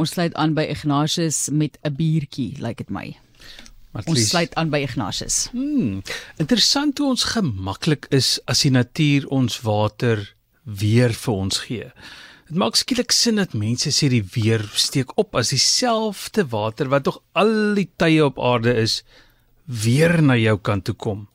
ons sluit aan by Ignatius met 'n biertjie, lyk like dit my. Ons sluit aan by Ignatius. Hmm, interessant hoe ons gemaklik is as die natuur ons water weer vir ons gee. Dit maak skielik sin dat mense sê die weer steek op as dieselfde water wat tog al die tye op aarde is weer na jou kant toe kom.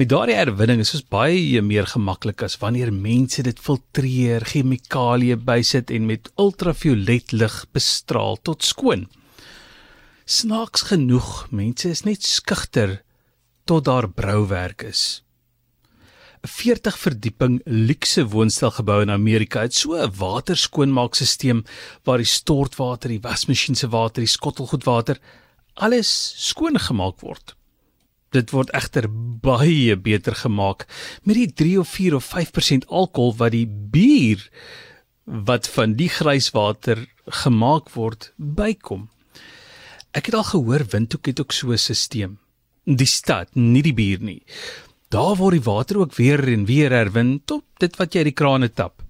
Met daardie herwinning is dit baie meer gemaklik as wanneer mense dit filtreer, chemikalieë bysit en met ultraviolet lig bestraal tot skoon. Snaaks genoeg, mense is net skugter tot daar brouwerk is. 'n 40 verdieping luukse woonstelgebou in Amerika het so 'n waterskoonmaakstelsel waar die stortwater, die wasmasjien se water, die skottelgoedwater alles skoongemaak word. Dit word egter baie beter gemaak met die 3 of 4 of 5% alkohol wat die bier wat van die grijswater gemaak word bykom. Ek het al gehoor Windhoek het ook so 'n stelsel. Die stad, nie die bier nie. Daar word die water ook weer en weer herwin tot dit wat jy uit die krane tap.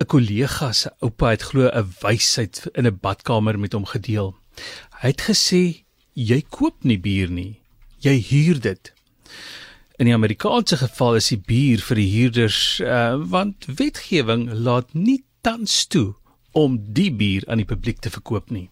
'n Kollega se oupa het glo 'n wysheid in 'n badkamer met hom gedeel. Hy het gesê jy koop nie bier nie, jy huur dit. In die Amerikaanse geval is die bier vir die huurders uh, want wetgewing laat nie tans toe om die bier aan die publiek te verkoop nie.